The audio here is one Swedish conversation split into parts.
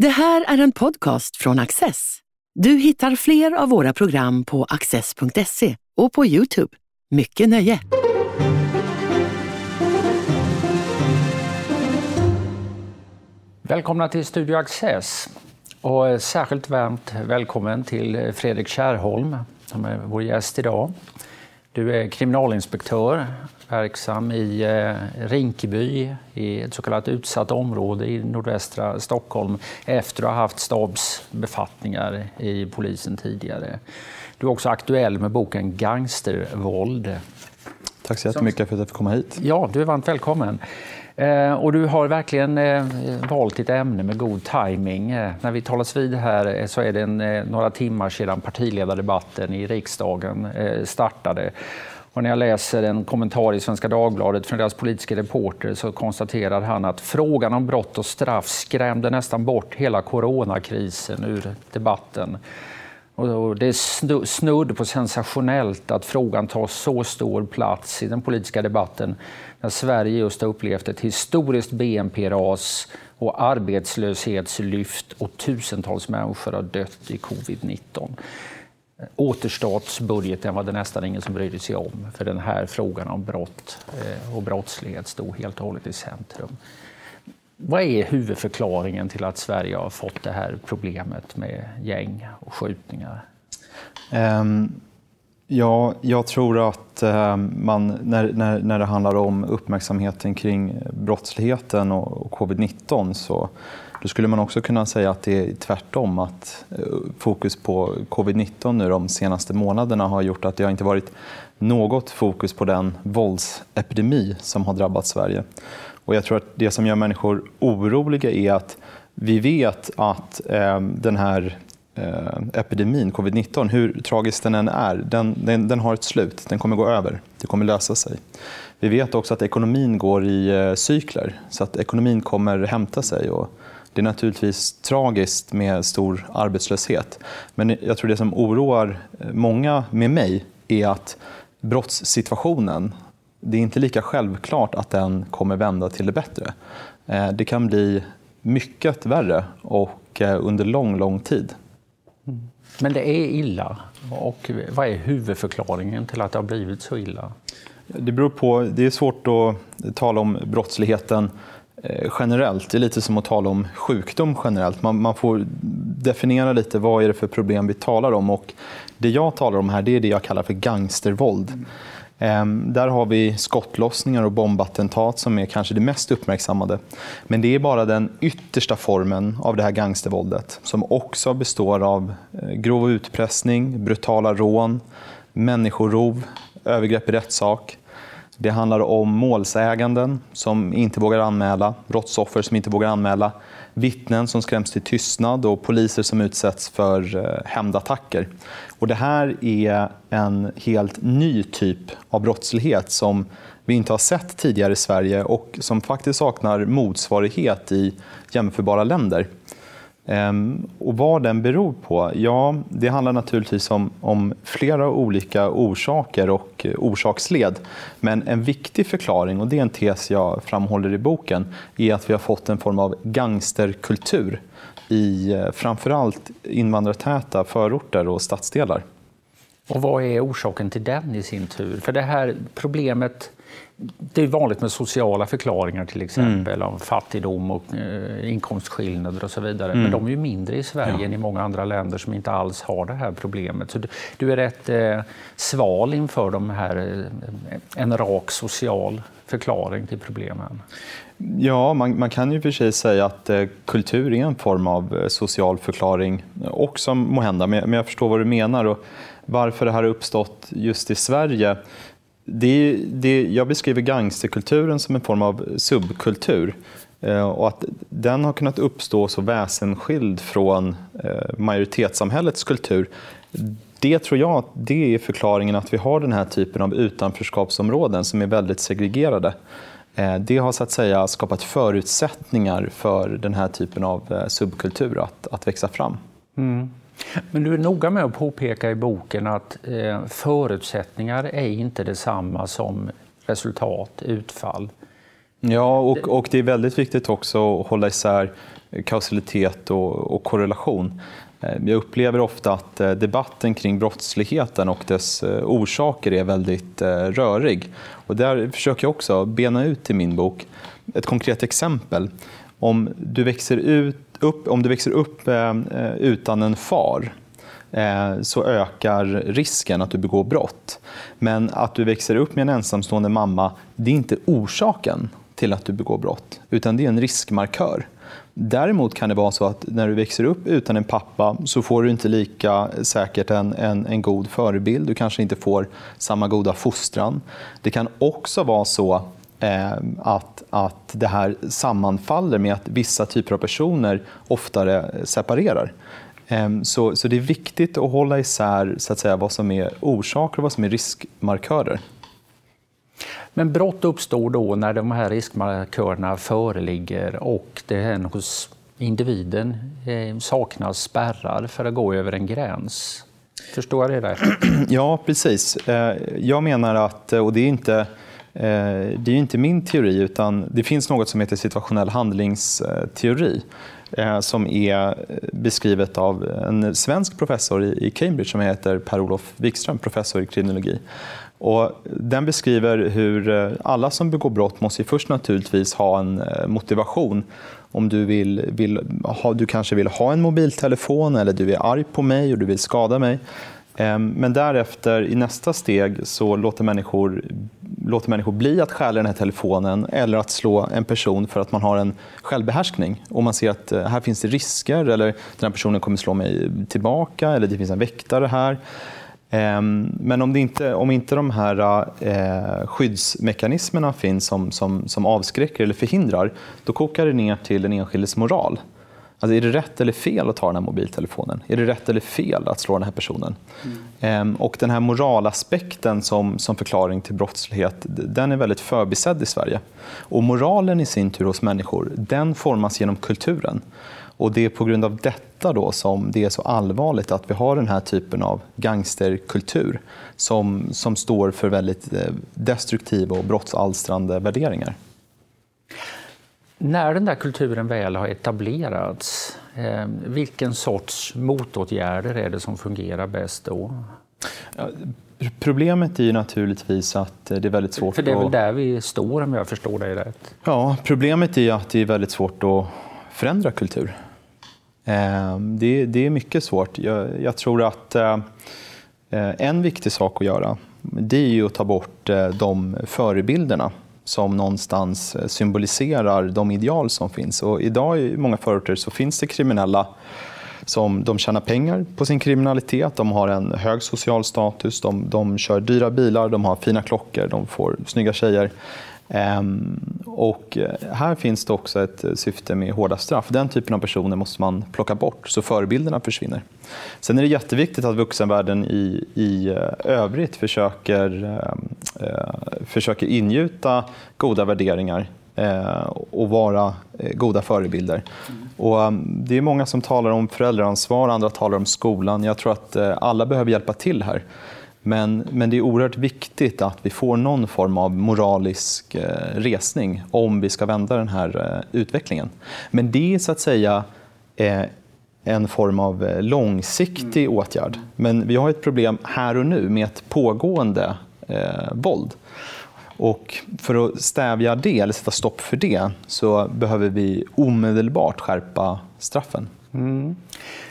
Det här är en podcast från Access. Du hittar fler av våra program på access.se och på Youtube. Mycket nöje! Välkomna till Studio Access och eh, särskilt varmt välkommen till eh, Fredrik Kärrholm som är vår gäst idag. Du är kriminalinspektör, verksam i eh, Rinkeby, i ett så kallat utsatt område i nordvästra Stockholm efter att ha haft stabsbefattningar i polisen tidigare. Du är också aktuell med boken Gangstervåld. Tack så jättemycket för att jag fick komma hit. Ja, du är varmt välkommen. Eh, och du har verkligen eh, valt ditt ämne med god timing. Eh, när vi talas vid här eh, så är det eh, några timmar sedan partiledardebatten i riksdagen eh, startade. Och när jag läser en kommentar i Svenska Dagbladet från deras politiska reporter så konstaterar han att frågan om brott och straff skrämde nästan bort hela coronakrisen ur debatten. Och det är snudd på sensationellt att frågan tar så stor plats i den politiska debatten när Sverige just har upplevt ett historiskt BNP-ras och arbetslöshetslyft och tusentals människor har dött i covid-19. Återstartsbudgeten var det nästan ingen som brydde sig om för den här frågan om brott eh, och brottslighet stod helt och hållet i centrum. Vad är huvudförklaringen till att Sverige har fått det här problemet med gäng och skjutningar? Um, ja, jag tror att um, man, när, när, när det handlar om uppmärksamheten kring brottsligheten och, och covid-19 så då skulle man också kunna säga att det är tvärtom, att eh, fokus på covid-19 nu de senaste månaderna har gjort att det har inte varit något fokus på den våldsepidemi som har drabbat Sverige. Och jag tror att det som gör människor oroliga är att vi vet att eh, den här eh, epidemin, covid-19, hur tragisk den än är, den, den, den, har ett slut. Den kommer gå över. Det kommer lösa sig. Vi vet också att ekonomin går i eh, cykler, så att ekonomin kommer hämta sig. Och det är naturligtvis tragiskt med stor arbetslöshet. Men jag tror det som oroar eh, många med mig är att brottssituationen det är inte lika självklart att den kommer vända till det bättre. Eh, det kan bli mycket värre och eh, under lång, lång tid. Mm. Men det är illa. Och vad är huvudförklaringen till att det har blivit så illa? Det beror på. Det är svårt att tala om brottsligheten eh, generellt. Det är lite som att tala om sjukdom generellt. Man, man, får definiera lite vad är det för problem vi talar om. Och det jag talar om här det är det jag kallar för gangstervåld. Ehm, där har vi skottlossningar och bombattentat som är kanske det mest uppmärksammade. Men det är bara den yttersta formen av det här gangstervåldet som också består av eh, grov utpressning, brutala rån, människorov, övergrepp i rättssak. Det handlar om målsäganden som inte vågar anmäla, brottsoffer som inte vågar anmäla, vittnen som skräms till tystnad och poliser som utsätts för eh, hämndattacker. Och det här är en helt ny typ av brottslighet som vi inte har sett tidigare i Sverige och som faktiskt saknar motsvarighet i jämförbara länder. Ehm, och vad den beror på? Ja, det handlar naturligtvis om, om, flera olika orsaker och eh, orsaksled. Men en viktig förklaring, och det är en tes jag framhåller i boken, är att vi har fått en form av gangsterkultur i eh, framförallt invandrartäta förorter och stadsdelar. Och vad är orsaken till den i sin tur? För det här problemet det är vanligt med sociala förklaringar till exempel mm. om fattigdom och eh, inkomstskillnader och så vidare. Mm. Men de är ju mindre i Sverige ja. än i många andra länder som inte alls har det här problemet. Så du, du är rätt eh, sval inför de här, eh, en rak social förklaring till problemen. Ja, man, man kan ju för sig säga att eh, kultur är en form av eh, social förklaring också måhända, men, men jag förstår vad du menar. Och varför det här har uppstått just i Sverige det, det, jag beskriver gangsterkulturen som en form av subkultur. Eh, och att den har kunnat uppstå så väsensskild från eh, majoritetssamhällets kultur. Det tror jag det är förklaringen att vi har den här typen av utanförskapsområden som är väldigt segregerade. Eh, det har så att säga skapat förutsättningar för den här typen av subkultur att, att växa fram. Mm. Men du är noga med att påpeka i boken att eh, förutsättningar är inte detsamma som resultat, utfall. Ja, och, och det är väldigt viktigt också att hålla isär kausalitet och, och korrelation. Eh, jag upplever ofta att eh, debatten kring brottsligheten och dess eh, orsaker är väldigt rörig. Och där försöker jag också bena ut i min bok ett konkret exempel. Om du växer, ut, upp, om du växer upp eh, eh, utan en far eh, så ökar risken att du begår brott. Men att du växer upp med en ensamstående mamma, det är inte orsaken till att du begår brott, utan det är en riskmarkör. Däremot kan det vara så att när du växer upp utan en pappa så får du inte lika säkert en, en, en god förebild. Du kanske inte får samma goda fostran. Det kan också vara så att, att det här sammanfaller med att vissa typer av personer oftare separerar. Eh, så, så det är viktigt att hålla isär så att säga, vad som är orsaker och vad som är riskmarkörer. Men brott uppstår då när de här riskmarkörerna föreligger och det hos individen eh, saknas spärrar för att gå över en gräns. Förstår jag det rätt? Ja, precis. Eh, jag menar att, och det är inte eh, Eh, det är inte min teori, utan det finns något som heter situationell handlingsteori eh, som är eh, beskrivet av en svensk professor i Cambridge som heter Per-Olof Wikström, professor i kriminologi. Och den beskriver hur alla som begår brott måste först naturligtvis ha en motivation. Om du, vill, vill ha, du kanske vill ha en mobiltelefon eller du är arg på mig och du vill skada mig. Ehm, men därefter, i nästa steg, så låter människor, låter människor bli att stjäla den här telefonen eller att slå en person för att man har en självbehärskning. Och man ser att eh, här finns det risker eller den här personen kommer slå mig tillbaka eller det finns en väktare här. Ehm, men om, inte, om inte de här eh, skyddsmekanismerna finns som, som, som avskräcker eller förhindrar, då kokar det ner till den enskildes moral. Alltså, är det rätt eller fel att ta den här mobiltelefonen? Är det rätt eller fel att slå den här personen? Mm. Ehm, och den här moralaspekten som, som förklaring till brottslighet, den är väldigt förbisedd i Sverige. Och moralen i sin tur hos människor, den formas genom kulturen. Och det är på grund av detta då som det är så allvarligt att vi har den här typen av gangsterkultur som, som står för väldigt eh, destruktiva och brottsalstrande värderingar. När den där kulturen väl har etablerats, eh, vilken sorts motåtgärder är det som fungerar bäst då? Problemet är ju naturligtvis att det är väldigt svårt För det är väl där vi står om jag förstår dig rätt? Ja, problemet är att det är väldigt svårt att förändra kultur. Ehm, det, det är mycket svårt. Jag, jag tror att eh, eh, en viktig sak att göra det är ju att ta bort eh, de förebilderna som någonstans eh, symboliserar de ideal som finns. Och idag i många förorter så finns det kriminella som de tjänar pengar på sin kriminalitet, de har en hög social status, de, de kör dyra bilar, de har fina klockor, de får snygga tjejer. Ehm, och eh, här finns det också ett eh, syfte med hårda straff. Den typen av personer måste man plocka bort så förebilderna försvinner. Sen är det jätteviktigt att vuxenvärlden i, i eh, övrigt försöker, ehm, eh, försöker ingjuta goda värderingar eh, och vara goda förebilder. Och, ehm, det är många som talar om föräldraansvar, andra talar om skolan. Jag tror att alla behöver hjälpa till här. Men, men det är oerhört viktigt att vi får någon form av moralisk eh, resning om vi ska vända den här eh, utvecklingen. Men det är så att säga eh, en form av långsiktig mm. åtgärd. Men vi har ett problem här och nu med ett pågående eh, våld. Och för att stävja det, eller sätta stopp för det, så behöver vi omedelbart skärpa straffen. Mm.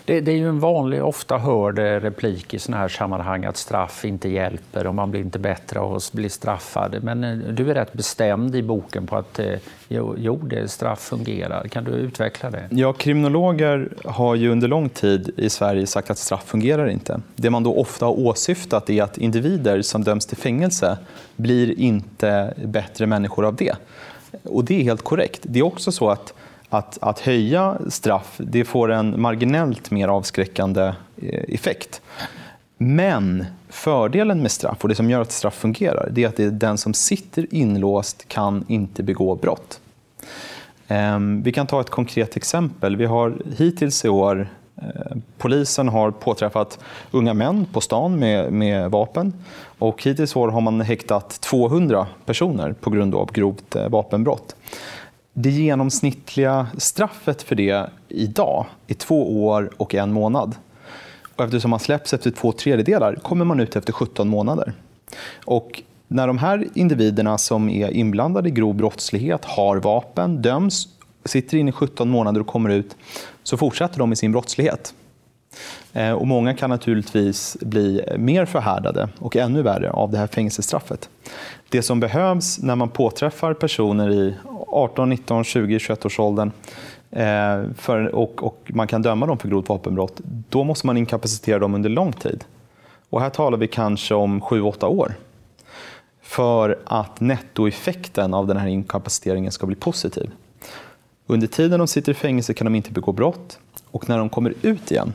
Det, det, är ju en vanlig, ofta hörd eh, replik i sådana här sammanhang att straff inte hjälper och man blir inte bättre av att bli straffad. Men eh, du är rätt bestämd i boken på att eh, jo, jo det straff fungerar. Kan du utveckla det? Ja, kriminologer har ju under lång tid i Sverige sagt att straff fungerar inte. Det man då ofta har åsyftat är att individer som döms till fängelse blir inte bättre människor av det. Och det är helt korrekt. Det är också så att att, att höja straff det får en marginellt mer avskräckande eh, effekt. Men fördelen med straff, och det som gör att straff fungerar, det är att det är den som sitter inlåst kan inte begå brott. Ehm, vi kan ta ett konkret exempel. Vi har hittills i år eh, Polisen har påträffat unga män på stan med, med vapen och hittills år har man häktat 200 personer på grund av grovt eh, vapenbrott. Det genomsnittliga straffet för det idag är två år och en månad. Och eftersom man släpps efter två tredjedelar kommer man ut efter 17 månader. Och när de här individerna som är inblandade i grov brottslighet har vapen, döms, sitter inne i 17 månader och kommer ut, så fortsätter de med sin brottslighet. Eh, och många kan naturligtvis bli mer förhärdade och ännu värre av det här fängelsestraffet. Det som behövs när man påträffar personer i 18, 19, 20, 21 års åldern för, och, och, man kan döma dem för grovt vapenbrott, då måste man inkapacitera dem under lång tid. Och här talar vi kanske om 7-8 år för att nettoeffekten av den här inkapaciteringen ska bli positiv. Under tiden de sitter i fängelse kan de inte begå brott och när de kommer ut igen,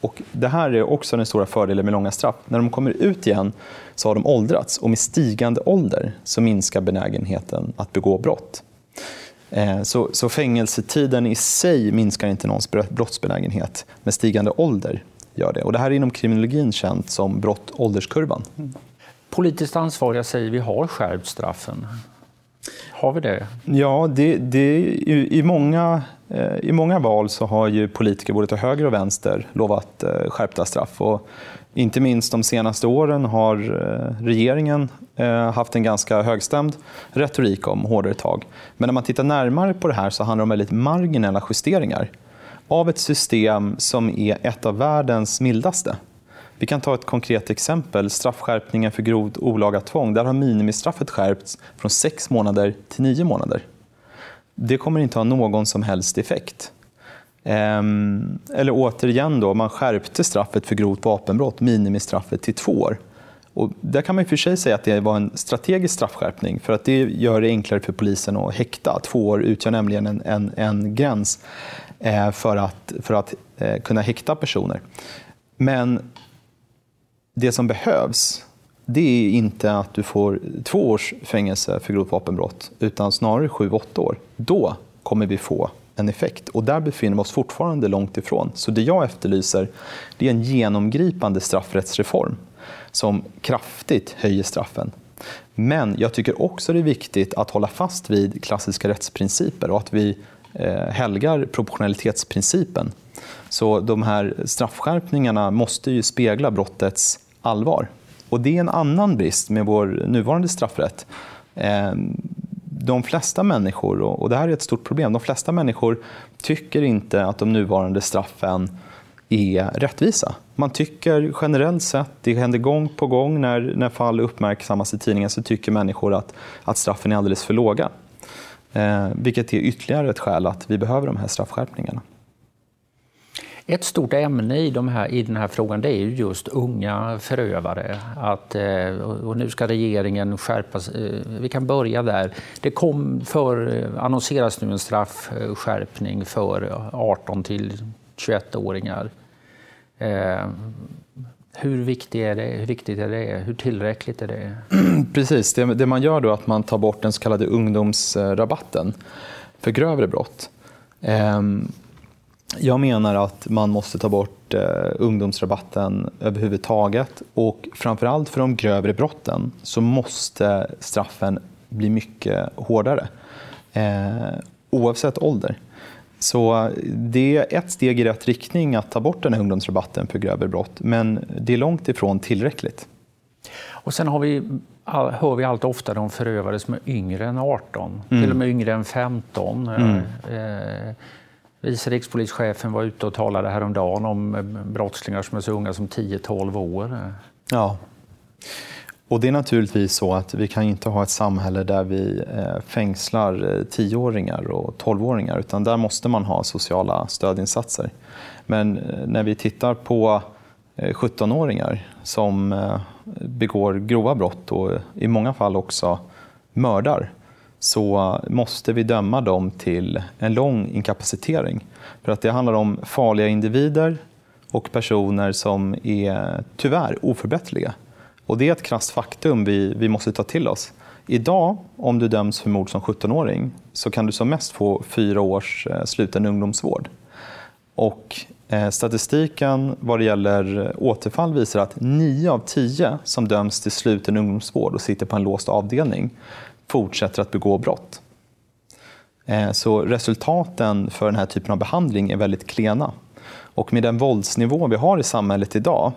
och det här är också den stora fördelen med långa straff, när de kommer ut igen så har de åldrats och med stigande ålder så minskar benägenheten att begå brott. Eh, så, så fängelsetiden i sig minskar inte någons brottsbenägenhet, men stigande ålder gör det. Och det här är inom kriminologin känt som brott-ålderskurvan. Politiskt ansvariga säger vi har skärpt straffen. Har vi det? Ja, det, det, i, många, eh, i många val så har ju politiker både till höger och vänster lovat eh, skärpta straff. Och inte minst de senaste åren har eh, regeringen eh, haft en ganska högstämd retorik om hårdare tag. Men när man tittar närmare på det här så handlar det om väldigt marginella justeringar av ett system som är ett av världens mildaste. Vi kan ta ett konkret exempel, straffskärpningen för grovt olaga tvång. Där har minimistraffet skärpts från sex månader till nio månader. Det kommer inte ha någon som helst effekt. Ehm, eller återigen, då, man skärpte straffet för grovt vapenbrott, minimistraffet till två år. Och där kan man i för sig säga att det var en strategisk straffskärpning för att det gör det enklare för polisen att häkta. Två år utgör nämligen en, en, en gräns eh, för att, för att eh, kunna häkta personer. Men det som behövs det är inte att du får två års fängelse för grovt vapenbrott utan snarare sju, åtta år. Då kommer vi få en effekt. Och där befinner vi oss fortfarande långt ifrån. Så det jag efterlyser det är en genomgripande straffrättsreform som kraftigt höjer straffen. Men jag tycker också det är viktigt att hålla fast vid klassiska rättsprinciper och att vi eh, helgar proportionalitetsprincipen. Så de här straffskärpningarna måste ju spegla brottets allvar. Och det är en annan brist med vår nuvarande straffrätt. Eh, de flesta människor, och det här är ett stort problem, de flesta människor tycker inte att de nuvarande straffen är rättvisa. Man tycker generellt sett, det händer gång på gång när, när fall uppmärksammas i tidningen, så tycker människor att, att straffen är alldeles för låga. Eh, vilket är ytterligare ett skäl att vi behöver de här straffskärpningarna. Ett stort ämne i, de här, i den här frågan det är ju just unga förövare. Att, eh, och nu ska regeringen skärpa eh, Vi kan börja där. Det kom för, annonseras nu en straffskärpning för 18 till 21-åringar. Eh, hur, viktigt är det? hur viktigt är det? Hur tillräckligt är det? Precis, det, det man gör då är att man tar bort den så kallade ungdomsrabatten för grövre brott. Ehm, jag menar att man måste ta bort eh, ungdomsrabatten överhuvudtaget och framförallt för de grövre brotten så måste straffen bli mycket hårdare eh, oavsett ålder. Så det är ett steg i rätt riktning att ta bort den här ungdomsrabatten för grövre brott men det är långt ifrån tillräckligt. Och sen har vi, hör vi allt oftare om förövare som är yngre än 18, mm. till och med yngre än 15. Mm. Eh, Vice rikspolischefen var ute och talade häromdagen om eh, brottslingar som är så unga som 10-12 år. Ja. Och det är naturligtvis så att vi kan inte ha ett samhälle där vi eh, fängslar eh, 10-åringar och 12-åringar utan där måste man ha sociala stödinsatser. Men när vi tittar på 17-åringar som begår grova brott och i många fall också mördar så måste vi döma dem till en lång inkapacitering. För att det handlar om farliga individer och personer som är tyvärr oförbätterliga. Och det är ett krasst faktum vi, vi måste ta till oss. Idag, om du döms för mord som 17-åring, så kan du som mest få fyra års eh, sluten ungdomsvård. Och eh, statistiken vad det gäller återfall visar att 9 av 10 som döms till sluten ungdomsvård och sitter på en låst avdelning fortsätter att begå brott. Eh, så resultaten för den här typen av behandling är väldigt klena. Och med den våldsnivå vi har i samhället idag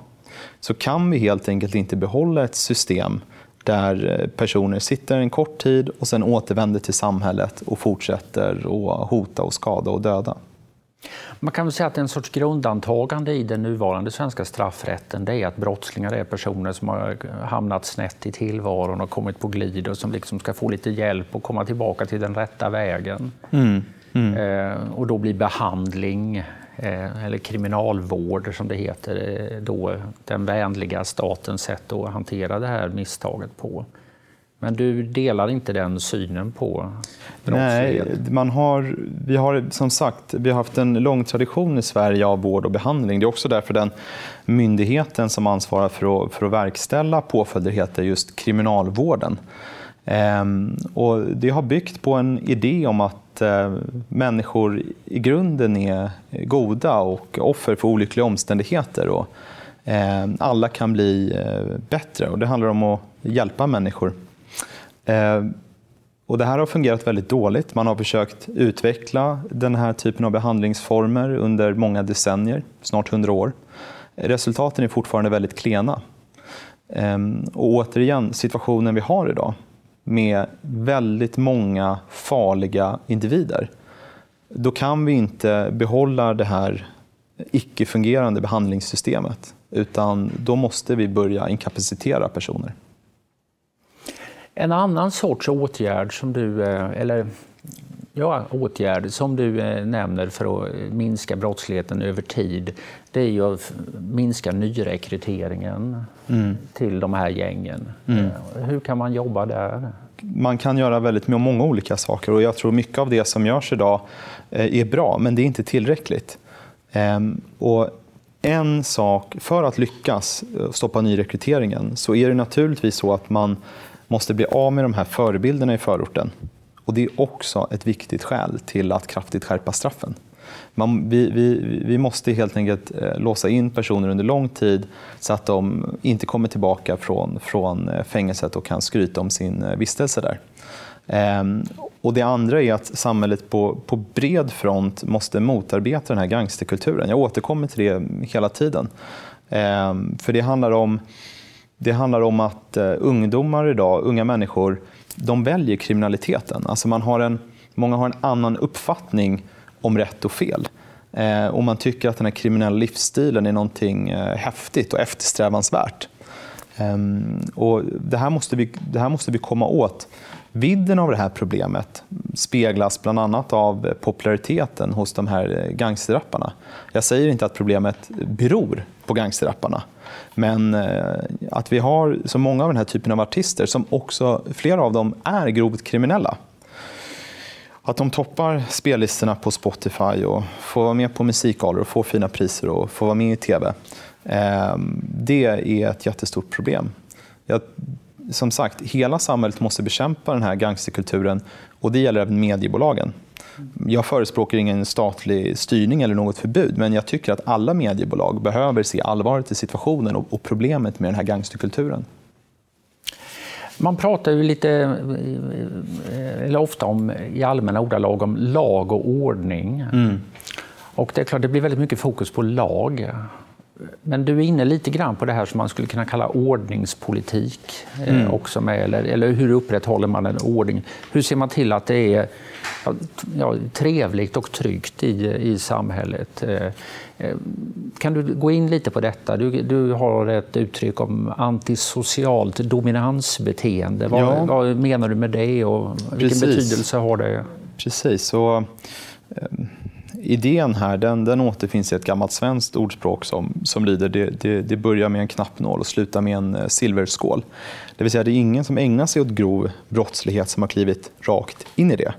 så kan vi helt enkelt inte behålla ett system där eh, personer sitter en kort tid och sen återvänder till samhället och fortsätter att hota och skada och döda. Man kan väl säga att en sorts grundantagande i den nuvarande svenska straffrätten det är att brottslingar är personer som har hamnat snett i tillvaron och kommit på glid och som liksom ska få lite hjälp och komma tillbaka till den rätta vägen. Mm. Mm. Eh, och då blir behandling eh, eller kriminalvård som det heter, eh, då den vänliga statens sätt att hantera det här misstaget på. Men du delar inte den synen på? Nej, man har, vi har som sagt vi har haft en lång tradition i Sverige av vård och behandling. Det är också därför den myndigheten som ansvarar för att, för att verkställa påföljder heter just Kriminalvården. Ehm, och det har byggt på en idé om att eh, människor i grunden är goda och offer för olyckliga omständigheter. Och, eh, alla kan bli eh, bättre och det handlar om att hjälpa människor. Eh, och det här har fungerat väldigt dåligt. Man har försökt utveckla den här typen av behandlingsformer under många decennier, snart hundra år. Resultaten är fortfarande väldigt klena. Ehm, och återigen, situationen vi har idag med väldigt många farliga individer. Då kan vi inte behålla det här icke-fungerande behandlingssystemet utan då måste vi börja inkapacitera personer. En annan sorts åtgärd som du, eh, eller ja, åtgärd som du eh, nämner för att minska brottsligheten över tid, det är ju att minska nyrekryteringen mm. till de här gängen. Mm. Eh, hur kan man jobba där? Man kan göra väldigt många olika saker och jag tror mycket av det som görs idag är bra, men det är inte tillräckligt. Ehm, och en sak, för att lyckas stoppa nyrekryteringen så är det naturligtvis så att man måste bli av med de här förebilderna i förorten. Och Det är också ett viktigt skäl till att kraftigt skärpa straffen. Man, vi, vi, vi, måste helt enkelt eh, låsa in personer under lång tid så att de inte kommer tillbaka från, från eh, fängelset och kan skryta om sin eh, vistelse där. Ehm, och Det andra är att samhället på, på bred front måste motarbeta den här gangsterkulturen. Jag återkommer till det hela tiden. Ehm, för det handlar om det handlar om att eh, ungdomar idag, unga människor, de väljer kriminaliteten. Alltså man har en, många har en annan uppfattning om rätt och fel. Eh, och man tycker att den här kriminella livsstilen är någonting eh, häftigt och eftersträvansvärt. Eh, och det, här måste vi, det här måste vi komma åt. Vidden av det här problemet speglas bland annat av populariteten hos de här eh, gangsterrapparna. Jag säger inte att problemet beror på gangsterrapparna. Men eh, att vi har så många av den här typen av artister som också, flera av dem är grovt kriminella. Att de toppar spellistorna på Spotify och får vara med på musikgalor och få fina priser och få vara med i TV. Eh, det är ett jättestort problem. Jag, som sagt, hela samhället måste bekämpa den här gangsterkulturen och det gäller även mediebolagen. Jag förespråkar ingen statlig styrning eller något förbud, men jag tycker att alla mediebolag behöver se allvaret i situationen och problemet med den här gangsterkulturen. Man pratar ju lite, eller ofta om, i allmänna ordalag om lag och ordning. Mm. Och det är klart, det blir väldigt mycket fokus på lag. Men du är inne lite grann på det här som man skulle kunna kalla ordningspolitik. Eh, mm. också med, eller, eller hur upprätthåller man en ordning? Hur ser man till att det är ja, trevligt och tryggt i, i samhället? Eh, eh, kan du gå in lite på detta? Du, du har ett uttryck om antisocialt dominansbeteende. Vad, ja. vad menar du med det och vilken Precis. betydelse har det? Precis. Så, idén här den, den återfinns i ett gammalt svenskt ordspråk som, som lyder det, det, det börjar med en knappnål och slutar med en eh, silverskål. Det vill säga det är ingen som ägnar sig åt grov brottslighet som har klivit rakt in i det.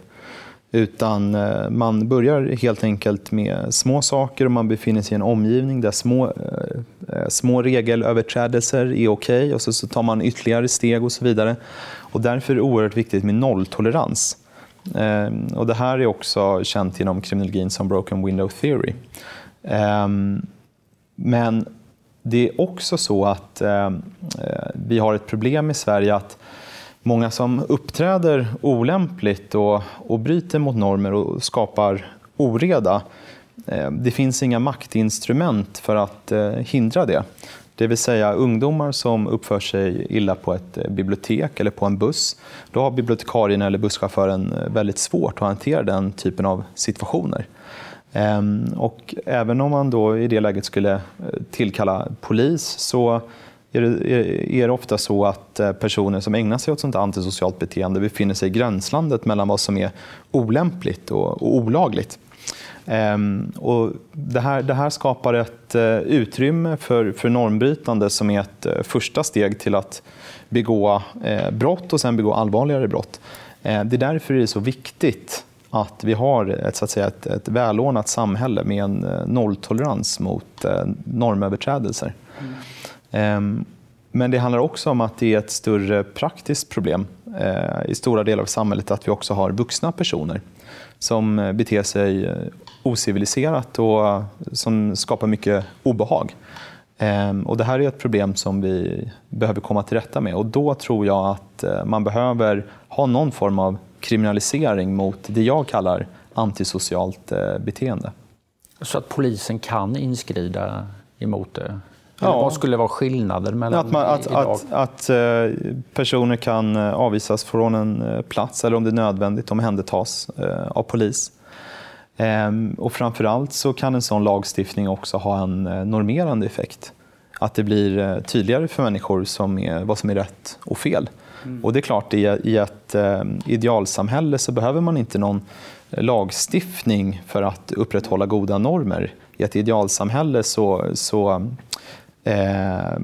Utan eh, man börjar helt enkelt med små saker och man befinner sig i en omgivning där små, eh, små regelöverträdelser är okej okay, och så, så tar man ytterligare steg och så vidare. Och därför är det oerhört viktigt med nolltolerans. Ehm, och det här är också känt inom kriminologin som broken window theory. Ehm, men det är också så att ehm, eh, vi har ett problem i Sverige att många som uppträder olämpligt och, och bryter mot normer och skapar oreda, det finns inga maktinstrument för att eh, hindra det. Det vill säga ungdomar som uppför sig illa på ett eh, bibliotek eller på en buss. Då har bibliotekarien eller busschauffören eh, väldigt svårt att hantera den typen av situationer. Ehm, och även om man då i det läget skulle eh, tillkalla polis så är det, är det ofta så att personer som ägnar sig åt sånt antisocialt beteende befinner sig i gränslandet mellan vad som är olämpligt och, och olagligt. Um, och det, här, det här skapar ett uh, utrymme för, för normbrytande som är ett uh, första steg till att begå uh, brott och sen begå allvarligare brott. det är därför det är så viktigt att vi har ett, så att säga, ett, ett välordnat samhälle med en nolltolerans mot normöverträdelser. Mm. Ehm, men det handlar också om att det är ett större praktiskt problem eh, i stora delar av samhället att vi också har vuxna personer som eh, beter sig eh, ociviliserat och som skapar mycket obehag. Ehm, och det här är ett problem som vi behöver komma till rätta med och då tror jag att man behöver ha någon form av kriminalisering mot det jag kallar antisocialt beteende. Så att polisen kan inskrida emot det? Ja. Vad skulle vara skillnaden mellan att, man, att, idag? Att, att, eh, personer kan eh, avvisas från en eh, plats eller om det är nödvändigt omhändertas av polis. Ehm, och framförallt så kan en sån lagstiftning också ha en normerande effekt. Att det blir tydligare för människor som är, vad som är rätt och fel. Mm. Och det är klart, i ett idealsamhälle så behöver man inte någon lagstiftning för att upprätthålla goda normer. I ett idealsamhälle så, så Eh,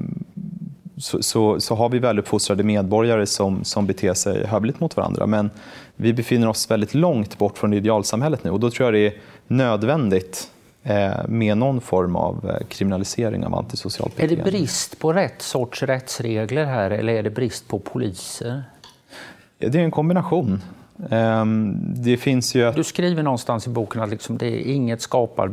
så, så, så, har vi väluppfostrade medborgare som, som beter sig hövligt mot varandra. Men vi befinner oss väldigt långt bort från idealsamhället nu och då tror jag det är nödvändigt eh, med någon form av eh, kriminalisering av antisocialt beteende. Är det brist på rätt sorts rättsregler här eller är det brist på poliser? Det är en kombination. Ehm, det finns ju... Du skriver någonstans i boken att liksom det är inget skapar,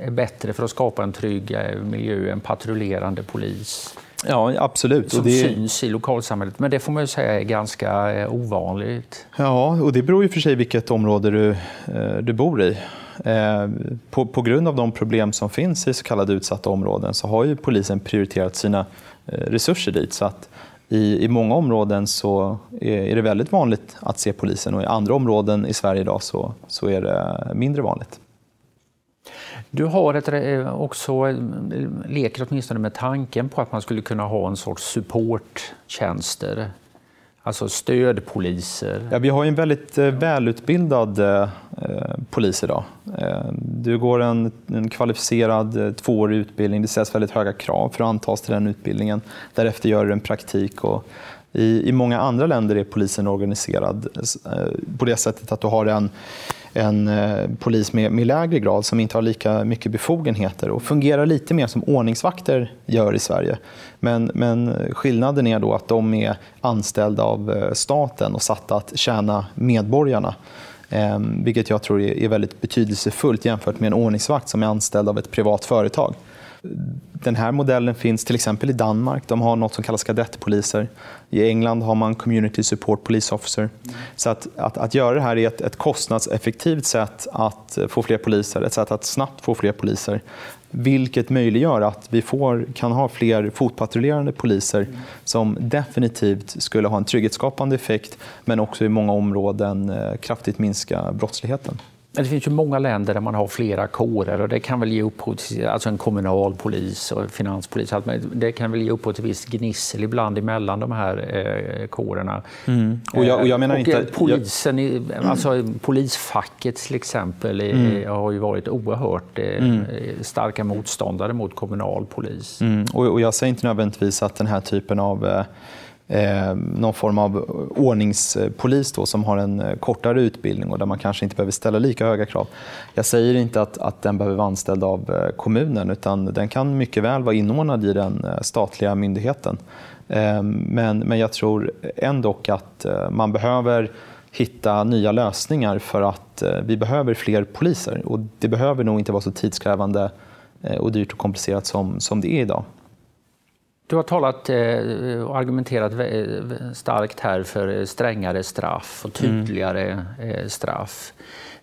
är bättre för att skapa en trygg eh, miljö än patrullerande polis. Ja, absolut. Som det... syns i lokalsamhället. Men det får man ju säga är ganska eh, ovanligt. Ja, och det beror ju för sig vilket område du, eh, du bor i. På, på grund av de problem som finns i så kallade utsatta områden så har ju polisen prioriterat sina resurser dit. Så att i, I många områden så är, det väldigt vanligt att se polisen och i andra områden i Sverige idag så, så är det mindre vanligt. Du har ett, eh, också, eh, leker åtminstone med tanken på att man skulle kunna ha en sorts supporttjänster Alltså stödpoliser? Ja, vi har en väldigt eh, välutbildad eh, polis idag. Eh, du går en, en kvalificerad tvåårig utbildning. Det ställs väldigt höga krav för att antas till den utbildningen. Därefter gör du en praktik. Och i, I många andra länder är polisen organiserad eh, på det sättet att du har en en eh, polis med, med, lägre grad som inte har lika mycket befogenheter och fungerar lite mer som ordningsvakter gör i Sverige. Men, men skillnaden är då att de är anställda av eh, staten och satta att tjäna medborgarna. Eh, vilket jag tror är, är väldigt betydelsefullt jämfört med en ordningsvakt som är anställd av ett privat företag. Den här modellen finns till exempel i Danmark. De har något som kallas kadettpoliser. I England har man Community Support Police Officer. Mm. Så att, att, att, göra det här är ett, ett kostnadseffektivt sätt att få fler poliser, ett sätt att snabbt få fler poliser. Vilket möjliggör att vi får, kan ha fler fotpatrullerande poliser mm. som definitivt skulle ha en trygghetsskapande effekt men också i många områden eh, kraftigt minska brottsligheten. Det finns ju många länder där man har flera kårer och det kan väl ge upphov till alltså en kommunalpolis och finanspolis. Det kan väl ge upphov till viss gnissel ibland emellan de här eh, kårerna. Mm. Och jag, och jag menar och inte, polisen, jag... alltså polisfacket till exempel mm. har ju varit oerhört eh, mm. starka motståndare mot kommunal polis. Mm. Och, och jag säger inte nödvändigtvis att den här typen av eh, eh, någon form av ordningspolis då, som har en eh, kortare utbildning och där man kanske inte behöver ställa lika höga krav. Jag säger inte att, att den behöver vara anställd av eh, kommunen utan den kan mycket väl vara inordnad i den eh, statliga myndigheten. Eh, men, men jag tror ändå att man behöver hitta nya lösningar för att vi behöver fler poliser. Och det behöver nog inte vara så tidskrävande och dyrt och komplicerat som, som det är idag. Du har talat eh, och argumenterat starkt här för strängare straff och tydligare mm. straff.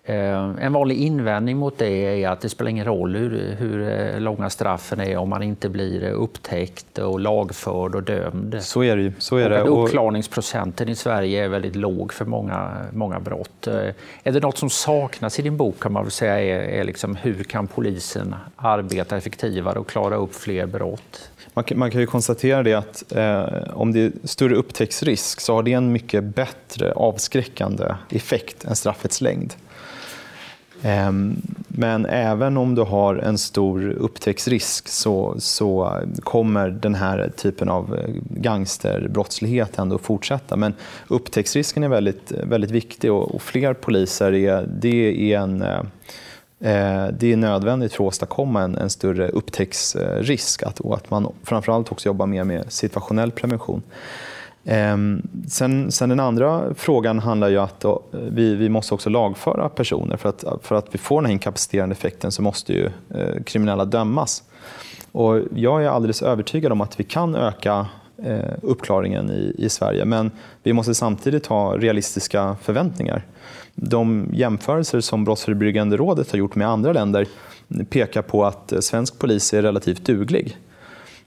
Eh, en vanlig invändning mot det är att det spelar ingen roll hur, hur eh, långa straffen är om man inte blir upptäckt och lagförd och dömd. Så är det Så är det. Och uppklarningsprocenten i Sverige är väldigt låg för många, många brott. Eh, är det något som saknas i din bok kan man väl säga är, är liksom hur kan polisen arbeta effektivare och klara upp fler brott? Man kan, man kan ju konstatera det att eh, om det är större upptäcktsrisk så har det en mycket bättre avskräckande effekt än straffets längd. Eh, men även om du har en stor upptäcktsrisk så, så kommer den här typen av eh, gangsterbrottslighet ändå fortsätta. Men upptäcktsrisken är väldigt, väldigt viktig och, och fler poliser är, det är, en, eh, Eh, det är nödvändigt för att åstadkomma en, en större upptäcktsrisk att, och att man framförallt också jobbar mer med situationell prevention. Ehm, sen, sen, den andra frågan handlar ju om att då, vi, vi måste också lagföra personer. För att, för att vi får den här inkapaciterande effekten så måste ju eh, kriminella dömas. Och jag är alldeles övertygad om att vi kan öka eh, uppklaringen i, i Sverige. Men vi måste samtidigt ha realistiska förväntningar. De jämförelser som Brottsförebyggande rådet har gjort med andra länder pekar på att eh, svensk polis är relativt duglig.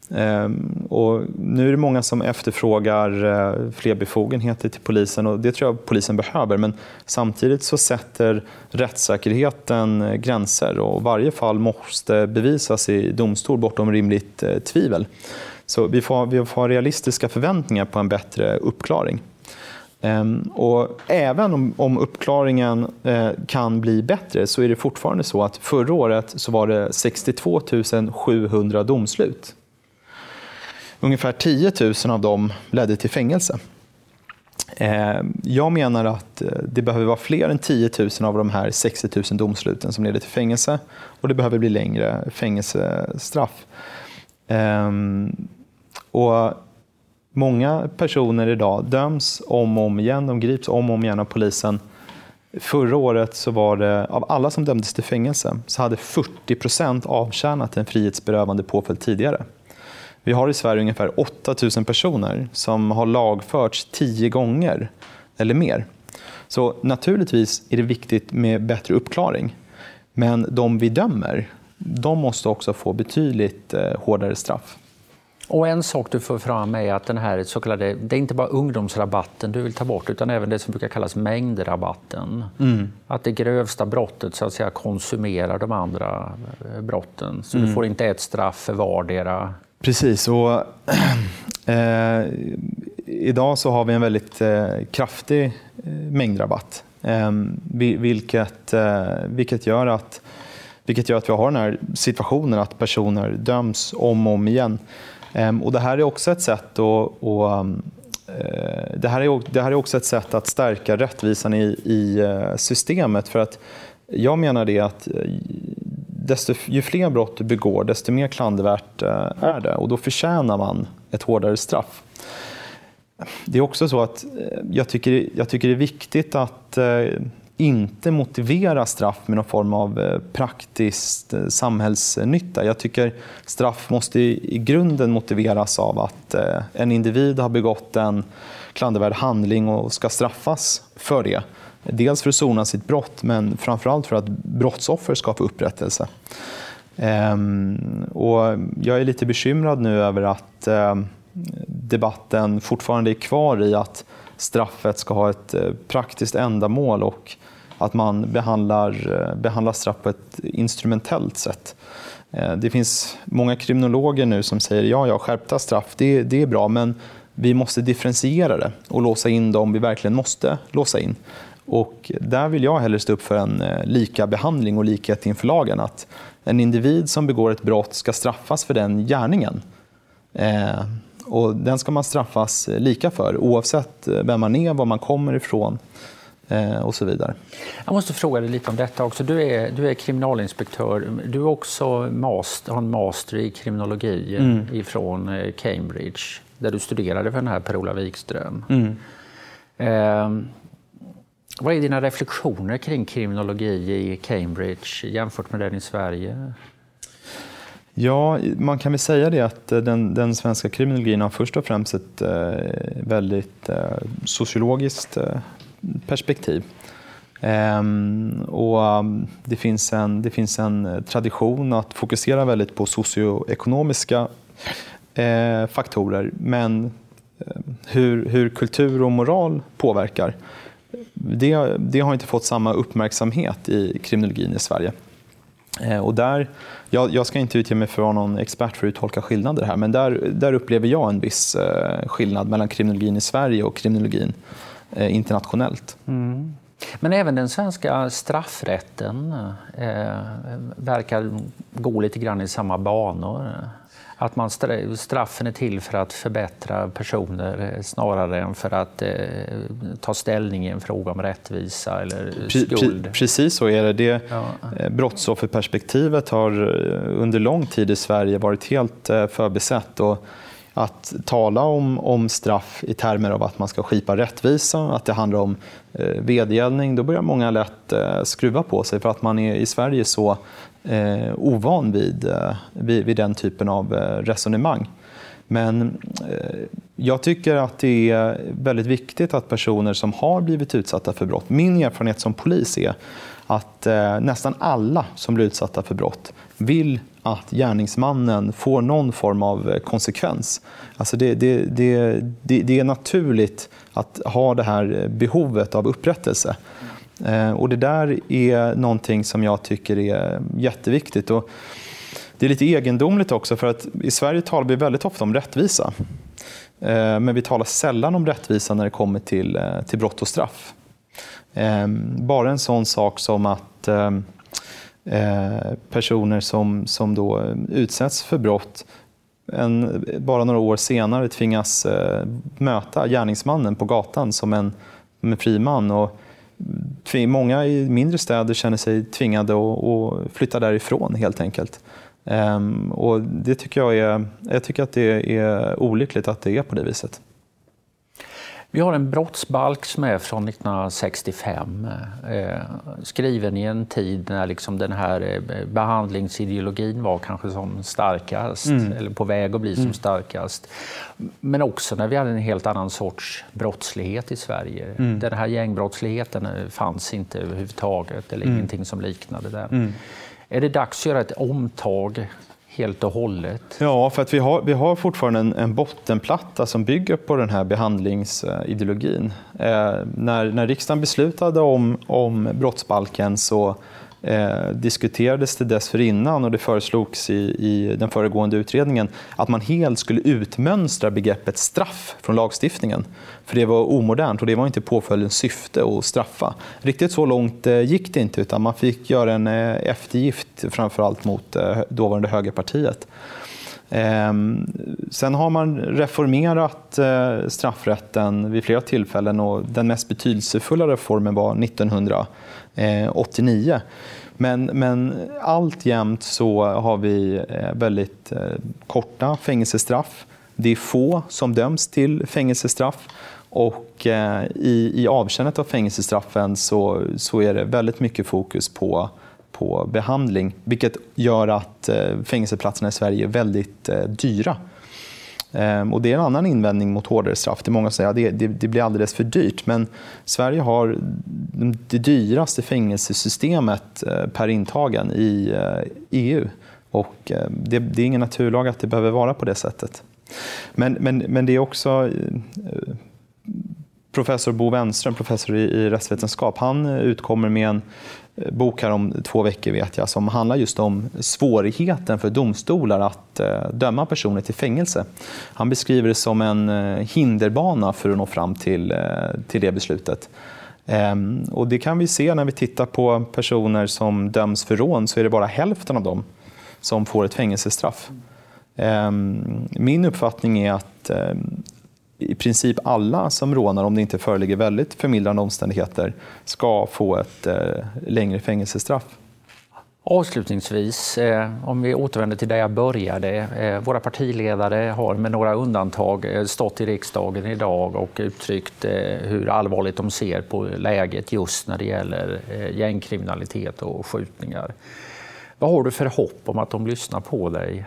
Ehm, och nu är det många som efterfrågar eh, fler befogenheter till polisen och det tror jag polisen behöver. Men samtidigt så sätter rättssäkerheten eh, gränser och varje fall måste bevisas i domstol bortom rimligt tvivel. Så vi får, vi får ha realistiska förväntningar på en bättre uppklaring. Ehm, och även om, om uppklaringen eh, kan bli bättre så är det fortfarande så att förra året så var det 62 700 domslut Ungefär 10 000 av dem ledde till fängelse. Ehm, jag menar att eh, det behöver vara fler än 10 000 av de här 60 000 domsluten som leder till fängelse och det behöver bli längre fängelsestraff. Ehm, och många personer idag döms om och om igen, de grips om och om igen av polisen. Förra året så var det, av alla som dömdes till fängelse, så hade 40 procent avtjänat en frihetsberövande påföljd tidigare. Vi har i Sverige ungefär 8 000 personer som har lagförts tio gånger eller mer. Så naturligtvis är det viktigt med bättre uppklaring. Men de vi dömer, de måste också få betydligt eh, hårdare straff. Och en sak du får fram är att den här så kallade, det är inte bara ungdomsrabatten du vill ta bort utan även det som brukar kallas mängdrabatten. Mm. Att det grövsta brottet så att säga konsumerar de andra eh, brotten. Så mm. du får inte ett straff för vardera Precis. Och, eh, idag så har vi en väldigt eh, kraftig eh, mängdrabatt. Eh, vilket, vilket, gör att, vilket gör att vi har den här situationen att personer döms om och om igen. Ehm, och det här är också ett sätt att, att ehm, eh, det här, är, det här är också ett sätt att stärka rättvisan i, i eh, systemet. För att jag menar det att eh, desto, ju fler brott du begår, desto mer klandervärt är det. Och då förtjänar man ett hårdare straff. Det är också så att jag tycker, jag tycker det är viktigt att inte motivera straff med någon form av eh, praktisk eh, samhällsnytta. Jag tycker straff måste i grunden motiveras av att eh, en individ har begått en klandervärd handling och ska straffas för det. Dels för att sona sitt brott, men framförallt för att brottsoffer ska få upprättelse. Ehm, och jag är lite bekymrad nu över att ehm, debatten fortfarande är kvar i att straffet ska ha ett praktiskt ändamål och att man behandlar, eh, behandlar straff på ett instrumentellt sätt. Eh, det finns många kriminologer nu som säger ja, ja, skärpta straff, det, det är bra, men vi måste differentiera det och låsa in dem vi verkligen måste låsa in. Och där vill jag hellre stå upp för en eh, lika behandling och likhet inför lagen. Att en individ som begår ett brott ska straffas för den gärningen. Eh, och den ska man straffas lika för oavsett vem man är, var man kommer ifrån och så vidare. Jag måste fråga dig lite om detta också. Du är, du är kriminalinspektör. Du är också master, har en master i kriminologi mm. ifrån eh, Cambridge där du studerade för den här Per-Ola Wikström. Mm. Eh, Vad är dina reflektioner kring kriminologi i Cambridge jämfört med den i Sverige? Ja, man kan väl säga det att den, den svenska kriminologin har först och främst ett eh, väldigt eh, sociologiskt eh, perspektiv. Ehm, och um, det, finns en, det finns en eh, tradition att fokusera väldigt på socioekonomiska eh, faktorer, men eh, hur, hur kultur och moral påverkar, det, det har inte fått samma uppmärksamhet i kriminologin i Sverige. Eh, och där, jag, jag, ska inte utge mig för att vara någon expert för att uttolka skillnader här, men där, där upplever jag en viss eh, skillnad mellan kriminologin i Sverige och kriminologin eh, internationellt. Mm. Men även den svenska straffrätten eh, verkar gå lite grann i samma banor. Att man straffen är till för att förbättra personer eh, snarare än för att eh, ta ställning i en fråga om rättvisa eller skuld. Precis så är det. det ja. Eh, brottsofferperspektivet har eh, under lång tid i Sverige varit helt förbisett. Och att tala om, om straff i termer av att man ska skipa rättvisa, att det handlar om eh, vedergällning, då börjar många lätt eh, skruva på sig för att man är i Sverige så eh, ovan vid, eh, vid, vid, den typen av eh, resonemang. Men eh, jag tycker att det är väldigt viktigt att personer som har blivit utsatta för brott, min erfarenhet som polis är att eh, nästan alla som blir utsatta för brott vill att gärningsmannen får någon form av eh, konsekvens. Alltså det, det, det, det, är naturligt att ha det här eh, behovet av upprättelse. Eh, och det där är någonting som jag tycker är jätteviktigt. Och det är lite egendomligt också för att i Sverige talar vi väldigt ofta om rättvisa. Men vi talar sällan om rättvisa när det kommer till, till brott och straff. Bara en sån sak som att Eh, personer som, som då utsätts för brott en, bara några år senare tvingas eh, möta gärningsmannen på gatan som en, som en fri man. Och många i mindre städer känner sig tvingade att, att flytta därifrån helt enkelt. Ehm, och det tycker jag, är, jag tycker att det är olyckligt att det är på det viset. Vi har en brottsbalk som är från 1965, eh, skriven i en tid när liksom den här eh, behandlingsideologin var kanske som starkast, mm. eller på väg att bli mm. som starkast. Men också när vi hade en helt annan sorts brottslighet i Sverige. Mm. Den här gängbrottsligheten eh, fanns inte överhuvudtaget, eller mm. ingenting som liknade den. Mm. Är det dags att göra ett omtag helt och hållet? Ja, för att vi har, vi har fortfarande en, en bottenplatta som bygger på den här behandlingsideologin. Eh, när, när riksdagen beslutade om, om brottsbalken så eh, diskuterades det dessförinnan och det föreslogs i, i den föregående utredningen att man helt skulle utmönstra begreppet straff från lagstiftningen. För det var omodernt och det var inte påföljdens syfte att straffa. Riktigt så långt eh, gick det inte utan man fick göra en eh, eftergift framförallt mot eh, dåvarande högerpartiet. Ehm, sen har man reformerat eh, straffrätten vid flera tillfällen och den mest betydelsefulla reformen var Eh, 1989. Men, men alltjämt så har vi eh, väldigt eh, korta fängelsestraff. Det är få som döms till fängelsestraff och eh, i, i avtjänandet av fängelsestraffen så, så är det väldigt mycket fokus på, på behandling, vilket gör att eh, fängelseplatserna i Sverige är väldigt eh, dyra. Ehm, och det är en annan invändning mot hårdare straff. Det är många som säger att det, det, det, blir alldeles för dyrt. Men Sverige har det dyraste fängelsesystemet eh, per intagen i eh, EU. Och eh, det, det är ingen naturlag att det behöver vara på det sättet. Men, men, men det är också professor Bo Wenström, professor i, rättsvetenskap, han eh, utkommer med en eh, bok här om två veckor vet jag, som handlar just om svårigheten för domstolar att eh, döma personer till fängelse. Han beskriver det som en hinderbana för att nå fram till, till det beslutet. Ehm, och det kan vi se när vi tittar på personer som döms för rån så är det bara hälften av dem som får ett fängelsestraff. Ehm, min uppfattning är att ehm, i princip alla som rånar, om det inte föreligger väldigt förmildrande omständigheter, ska få ett eh, längre fängelsestraff. Avslutningsvis, eh, om vi återvänder till där jag började. Eh, våra partiledare har med några undantag eh, stått i riksdagen idag och uttryckt eh, hur allvarligt de ser på läget just när det gäller eh, gängkriminalitet och skjutningar. Vad har du för hopp om att de lyssnar på dig?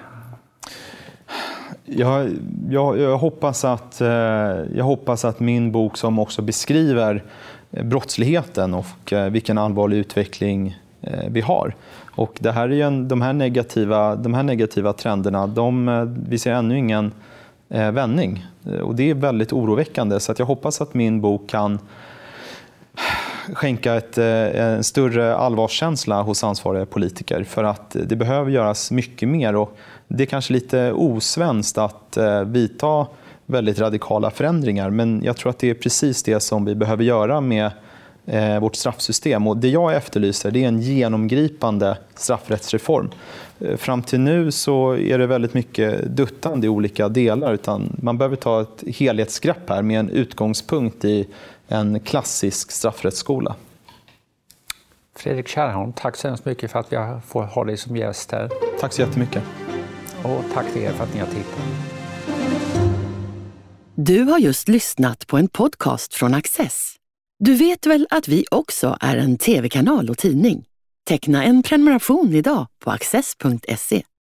Jag, jag, jag, hoppas att, eh, jag hoppas att min bok som också beskriver eh, brottsligheten och eh, vilken allvarlig utveckling vi har och det här är en, de, här negativa, de här negativa trenderna, de, vi ser ännu ingen vändning. Och det är väldigt oroväckande. Så att jag hoppas att min bok kan skänka ett, en större allvarskänsla hos ansvariga politiker. För att det behöver göras mycket mer. Och det är kanske lite osvenskt att vidta väldigt radikala förändringar. Men jag tror att det är precis det som vi behöver göra med eh, vårt straffsystem. Och det jag efterlyser det är en genomgripande straffrättsreform. Eh, fram till nu så är det väldigt mycket duttande i olika delar. utan Man behöver ta ett helhetsgrepp här med en utgångspunkt i en klassisk straffrättsskola. Fredrik Kärrholm, tack så hemskt mycket för att vi får ha dig som gäst här. Tack så jättemycket. Och tack till er för att ni har tittat. Du har just lyssnat på en podcast från Access. Du vet väl att vi också är en tv-kanal och tidning? Teckna en prenumeration idag på access.se.